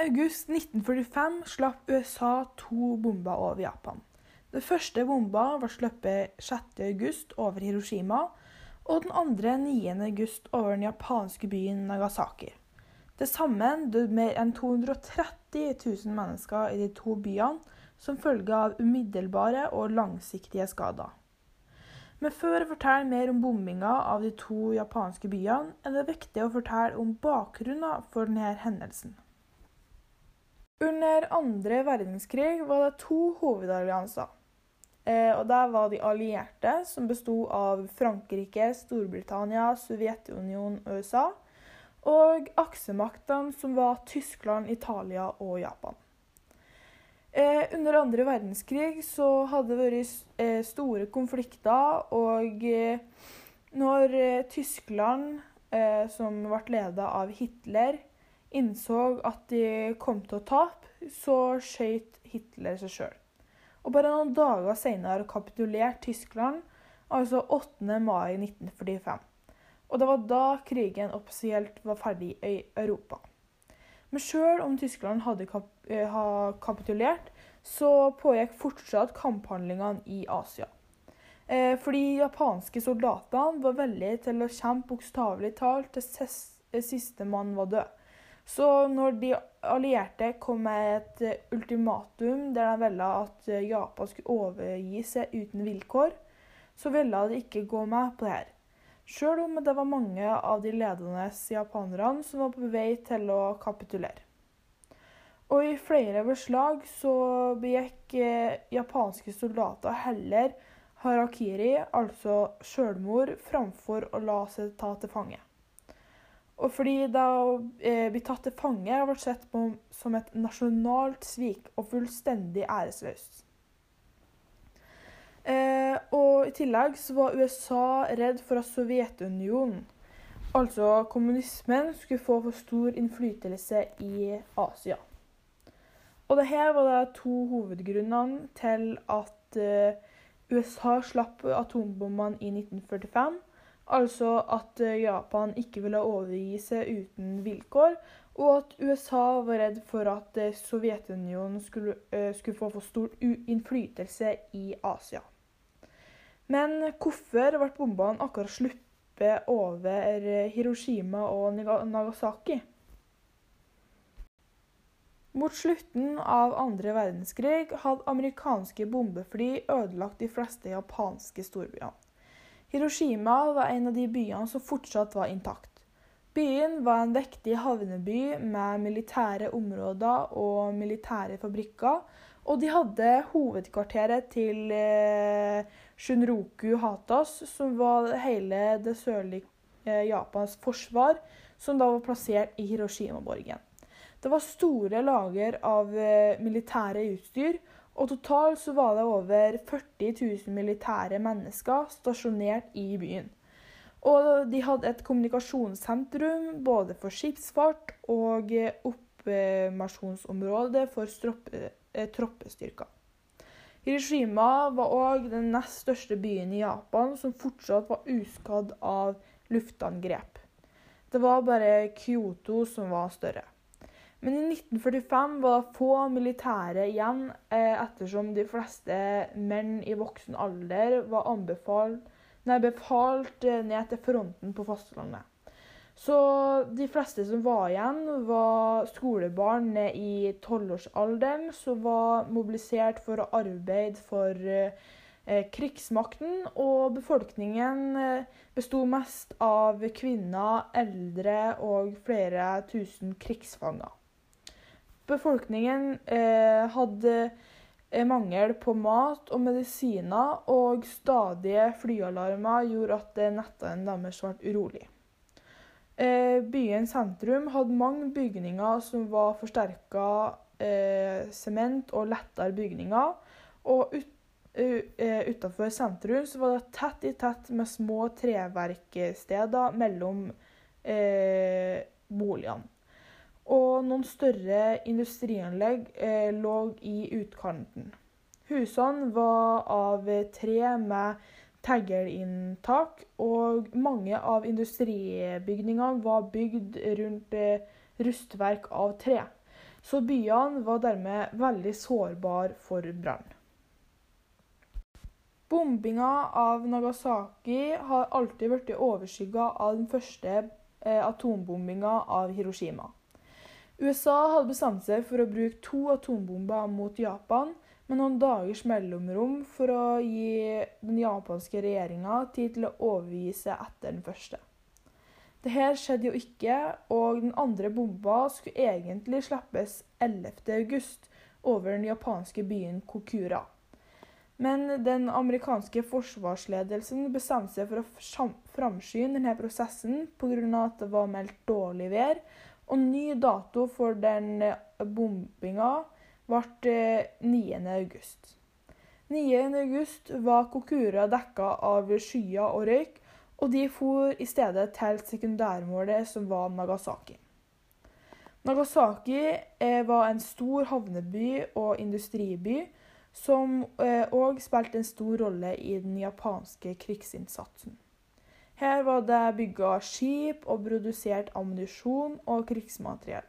august 1945 slapp USA to bomber over Japan. Den første bomba ble sluppet 6.8 over Hiroshima, og den andre 9.8 over den japanske byen Nagasaki. Til sammen døde mer enn 230 000 mennesker i de to byene som følge av umiddelbare og langsiktige skader. Men før jeg forteller mer om bombinga av de to japanske byene, er det viktig å fortelle om bakgrunnen for denne hendelsen. Under andre verdenskrig var det to hovedallianser. Eh, og Der var de allierte, som besto av Frankrike, Storbritannia, Sovjetunionen og USA. Og aksemaktene, som var Tyskland, Italia og Japan. Eh, under andre verdenskrig så hadde det vært eh, store konflikter, og når Tyskland, som ble ledet av Hitler, innså at de kom til å tape, så skøyt Hitler seg sjøl. Og bare noen dager senere kapitulerte Tyskland, altså 8. mai 1945. Og det var da krigen offisielt var ferdig i Europa. Men sjøl om Tyskland hadde kap eh, kapitulert, så pågikk fortsatt kamphandlingene i Asia. Eh, fordi japanske soldatene var villige til å kjempe bokstavelig talt til siste mann var død. Så når de allierte kom med et eh, ultimatum der de ville at Japan skulle overgi seg uten vilkår, så ville de ikke gå med på det her. Sjøl om det var mange av de ledende japanerne som var på vei til å kapitulere. Og i flere beslag så begikk eh, japanske soldater heller harakiri, altså sjølmord, framfor å la seg ta til fange. Og fordi da å eh, bli tatt til fange har vært sett på som et nasjonalt svik og fullstendig æresløst. Eh, og I tillegg så var USA redd for at Sovjetunionen, altså kommunismen, skulle få for stor innflytelse i Asia. Og det her var det to hovedgrunnene til at eh, USA slapp atombombene i 1945. Altså at eh, Japan ikke ville overgi seg uten vilkår, og at USA var redd for at eh, Sovjetunionen skulle, eh, skulle få for stor innflytelse i Asia. Men hvorfor ble bombene akkurat sluppet over Hiroshima og Nagasaki? Mot slutten av andre verdenskrig hadde amerikanske bombefly ødelagt de fleste japanske storbyene. Hiroshima var en av de byene som fortsatt var intakt. Byen var en viktig havneby med militære områder og militære fabrikker, og de hadde hovedkvarteret til eh, Shunroku Hatas, som var hele det sørlige eh, Japans forsvar, som da var plassert i Hiroshima-borgen. Det var store lager av eh, militære utstyr, og totalt så var det over 40 000 militære mennesker stasjonert i byen. Og de hadde et kommunikasjonssentrum både for skipsfart og oppmasjonsområde for stroppe, Eh, troppestyrker. Hiroshima var òg den nest største byen i Japan som fortsatt var uskadd av luftangrep. Det var bare Kyoto som var større. Men i 1945 var det få militære igjen, eh, ettersom de fleste menn i voksen alder var anbefalt, nei, befalt eh, ned til fronten på fastlandet. Så de fleste som var igjen, var skolebarn i tolvårsalderen som var mobilisert for å arbeide for eh, krigsmakten. Og befolkningen besto mest av kvinner, eldre og flere tusen krigsfanger. Befolkningen eh, hadde eh, mangel på mat og medisiner, og stadige flyalarmer gjorde at nettene deres ble urolig. Eh, byens sentrum hadde mange bygninger som var forsterka eh, sement og lettere bygninger. Og ut, uh, utenfor sentrum så var det tett i tett med små treverksteder mellom eh, boligene. Og noen større industrianlegg eh, lå i utkanten. Husene var av tre med teggelinntak, og mange av industribygningene var bygd rundt eh, rustverk av tre. så byene var dermed veldig sårbare for brann. Bombinga av Nagasaki har alltid blitt overskygga av den første eh, atombombinga av Hiroshima. USA hadde bestemt seg for å bruke to atombomber mot Japan med noen dagers mellomrom for å gi den japanske regjeringa tid til å overgi seg etter den første. Dette skjedde jo ikke, og den andre bomba skulle egentlig slippes 11.8 over den japanske byen Kokura. Men den amerikanske forsvarsledelsen bestemte seg for å framskynde denne prosessen pga. at det var meldt dårlig vær, og ny dato for den bombinga ble 9.8. 9.8 var Kokura dekka av skyer og røyk, og de for i stedet til sekundærmålet, som var Nagasaki. Nagasaki eh, var en stor havneby og industriby som òg eh, spilte en stor rolle i den japanske krigsinnsatsen. Her var det bygga skip og produsert ammunisjon og krigsmateriell.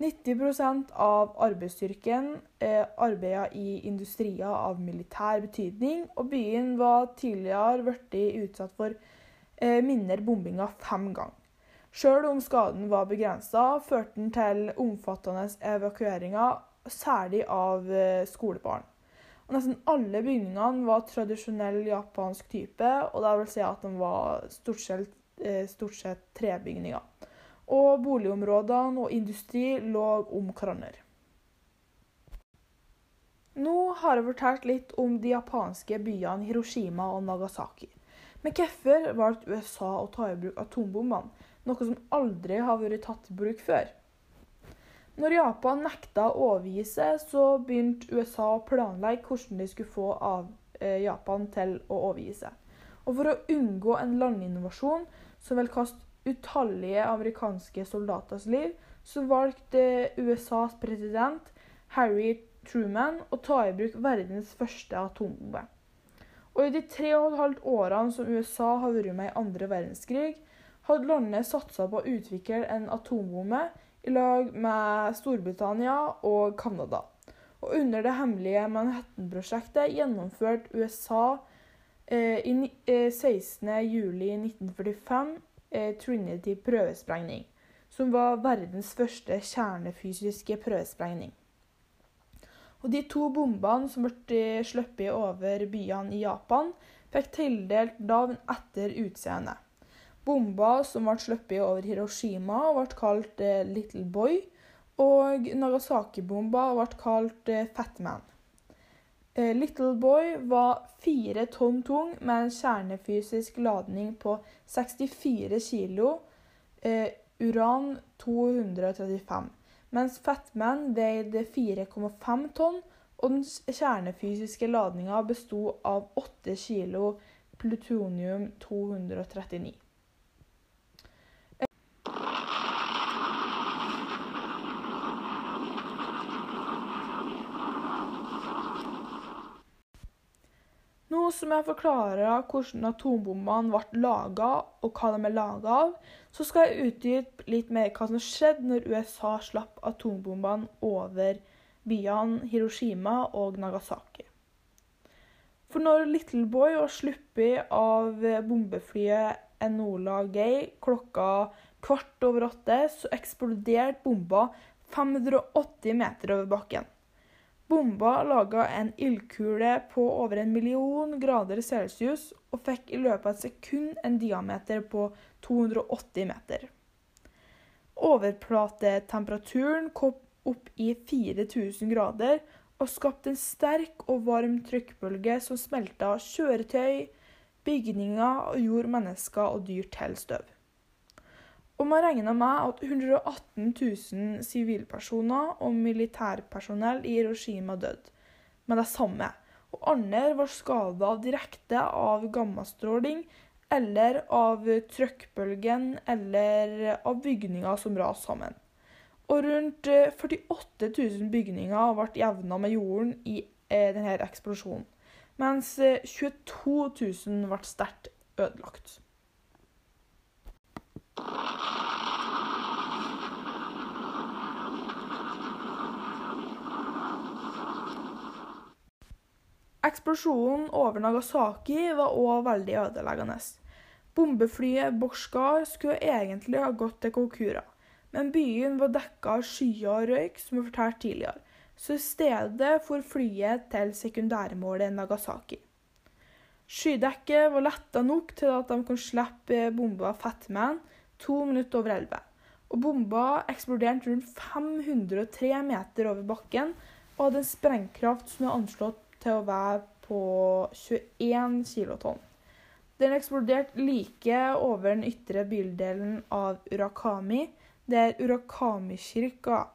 90% av arbeidsstyrken eh, arbeida i industrier av militær betydning, og byen var tidligere blitt utsatt for eh, mindre bombinger fem ganger. Sjøl om skaden var begrensa, førte den til omfattende evakueringer, særlig av eh, skolebarn. Og nesten alle bygningene var tradisjonell japansk type, og det vil si at de var stort sett, eh, stort sett trebygninger og boligområdene og industri lå om hverandre. Nå har jeg fortalt litt om de japanske byene Hiroshima og Nagasaki. Men hvorfor valgte USA å ta i bruk atombombene, noe som aldri har vært tatt i bruk før? Når Japan nekta å overgi seg, så begynte USA å planlegge hvordan de skulle få av eh, Japan til å overgi seg. Og For å unngå en landinnovasjon som vil kaste utallige amerikanske soldaters liv, så valgte USAs president Harry Truman å ta i bruk verdens første atombombe. Og I de tre og et halvt årene som USA har vært med i andre verdenskrig, hadde landet satsa på å utvikle en atombombe i lag med Storbritannia og Canada. Og under det hemmelige Manhattan-prosjektet gjennomførte USA eh, i eh, 16.07.1945 Eh, Trinity prøvesprengning, som var verdens første kjernefysiske prøvesprengning. Og De to bombene som ble sluppet over byene i Japan, fikk tildelt navn etter utseendet. Bomba som ble sluppet over Hiroshima, ble kalt eh, Little Boy, og Nagasaki-bomba ble kalt eh, Fat Man. Eh, Little Boy var fire tonn tung med en kjernefysisk ladning på 64 kilo eh, uran-235, mens Fatman veide 4,5 tonn, og den kjernefysiske ladninga besto av 8 kilo plutonium-239. Som jeg forklarer hvordan atombombene ble laga, og hva de er laga av, så skal jeg utdype litt mer hva som skjedde når USA slapp atombombene over byene Hiroshima og Nagasaki. For når Little Boy var sluppet av bombeflyet Enola Gay klokka kvart over åtte, så eksploderte bomba 580 meter over bakken. Bomba laga en ildkule på over en million grader celsius og fikk i løpet av et sekund en diameter på 280 meter. Overplatetemperaturen kom opp i 4000 grader og skapte en sterk og varm trykkbølge som smelta kjøretøy, bygninger og gjorde mennesker og dyr til støv. Og man regner med at 118 000 sivilpersoner og militærpersonell i Hiroshima døde med det samme. Og andre var skada direkte av gammastråling eller av trykkbølgen eller av bygninger som raste sammen. Og rundt 48 000 bygninger ble jevna med jorden i eh, denne eksplosjonen. Mens 22 000 ble sterkt ødelagt. Eksplosjonen over Nagasaki var òg veldig ødeleggende. Bombeflyet Borska skulle egentlig ha gått til Kokura, men byen var dekka av skyer og røyk, som jeg fortalte tidligere, så i stedet for flyet til sekundærmålet Nagasaki. Skydekket var letta nok til at de kunne slippe bomba Fatman, to minutter over elleve. Og bomba eksploderte rundt 503 meter over bakken og hadde en sprengkraft som er anslått til å være på 21 kilotonn. Den eksploderte like over den ytre bydelen av Urakami, der Urakami-kirka,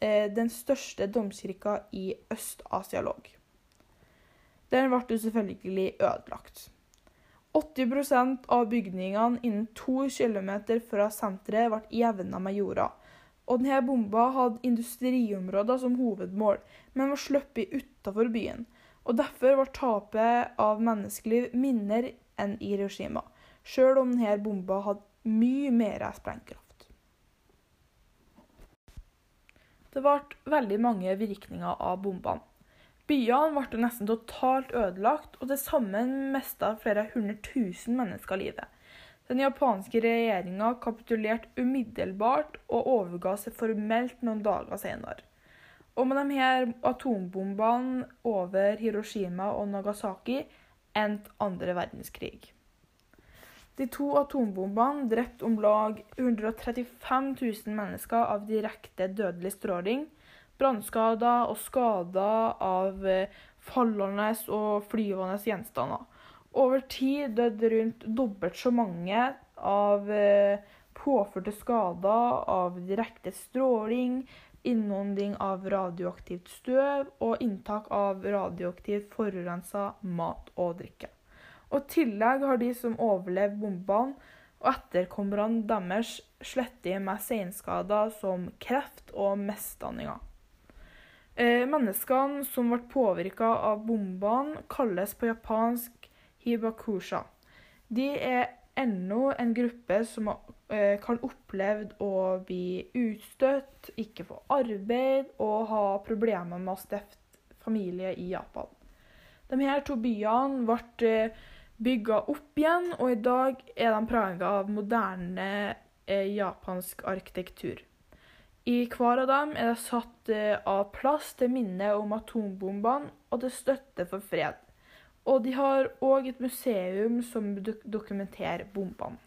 eh, den største domkirka i Øst-Asia, lå. Den ble selvfølgelig ødelagt. 80% av bygningene innen to km fra senteret ble jevna med jorda. Og denne bomba hadde industriområder som hovedmål, men var sluppet utenfor byen. Og Derfor var tapet av menneskeliv mindre enn i Hiroshima, sjøl om denne bomba hadde mye mer sprengkraft. Det ble veldig mange virkninger av bombene. Byene ble nesten totalt ødelagt, og til sammen mista flere hundre tusen mennesker livet. Den japanske regjeringa kapitulerte umiddelbart og overga seg formelt noen dager senere. Og med de her atombombene over Hiroshima og Nagasaki endte andre verdenskrig. De to atombombene drepte om lag 135 000 mennesker av direkte dødelig stråling brannskader og skader av eh, fallende og flyvende gjenstander. Over tid døde rundt dobbelt så mange av eh, påførte skader av direkte stråling, innånding av radioaktivt støv og inntak av radioaktivt forurensa mat og drikke. Og I tillegg har de som overlevde bombene og etterkommerne deres slettet med senskader som kreft og mesdanninger. Eh, menneskene som ble påvirka av bombene, kalles på japansk hibakusha. De er ennå en gruppe som eh, kan oppleve å bli utstøtt, ikke få arbeid og ha problemer med å stifte familie i Japan. De her to byene ble eh, bygga opp igjen, og i dag er de prega av moderne japansk arkitektur. I hver av dem er det satt eh, av plass til minne om atombombene og til støtte for fred. Og de har òg et museum som dokumenterer bombene.